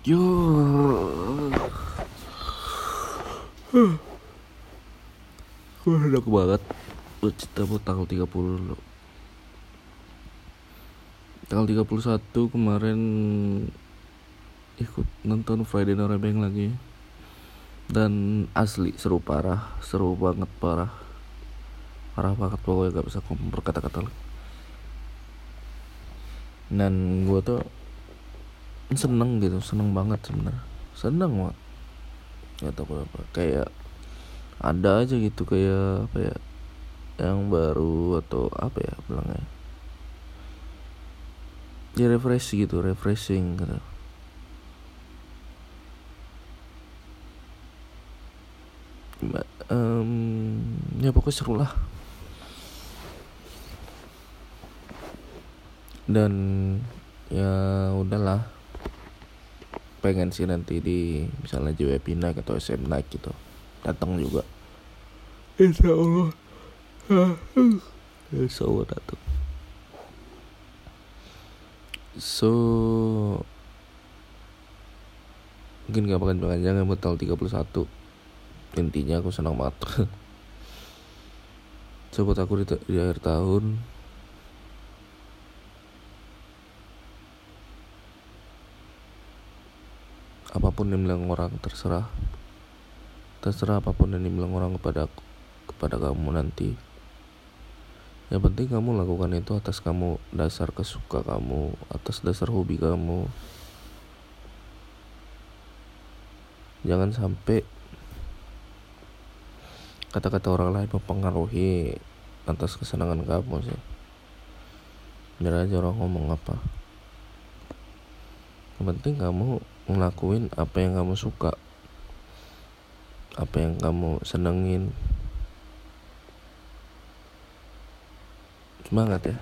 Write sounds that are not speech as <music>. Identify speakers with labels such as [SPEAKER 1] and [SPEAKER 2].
[SPEAKER 1] Yo. Gue udah banget buat cerita buat tanggal 30 dulu. Tanggal 31 kemarin ikut nonton Friday Night Rebeng lagi. Dan asli seru parah, seru banget parah. Parah banget pokoknya gak bisa ngomong berkata-kata lagi. Dan gue tuh seneng gitu, seneng banget sebenarnya. Seneng banget. Gak tau kenapa, kayak ada aja gitu kayak apa ya yang baru atau apa ya bilangnya ya. Refresh gitu refreshing gitu. Um, ya pokoknya seru lah. Dan ya udahlah pengen sih nanti di misalnya JWP naik atau SM naik gitu datang juga. Insya Allah. Insya Allah datang. So Mungkin gak bakal panjang buat tanggal 31 Intinya aku senang banget. <laughs> So buat aku di, di akhir tahun Apa pun yang bilang orang terserah. Terserah apa pun yang dibilang orang kepada aku, kepada kamu nanti. Yang penting kamu lakukan itu atas kamu dasar kesuka kamu atas dasar hobi kamu. Jangan sampai kata-kata orang lain mempengaruhi atas kesenangan kamu sih. Biar aja orang ngomong apa yang penting kamu ngelakuin apa yang kamu suka. Apa yang kamu senengin. Semangat ya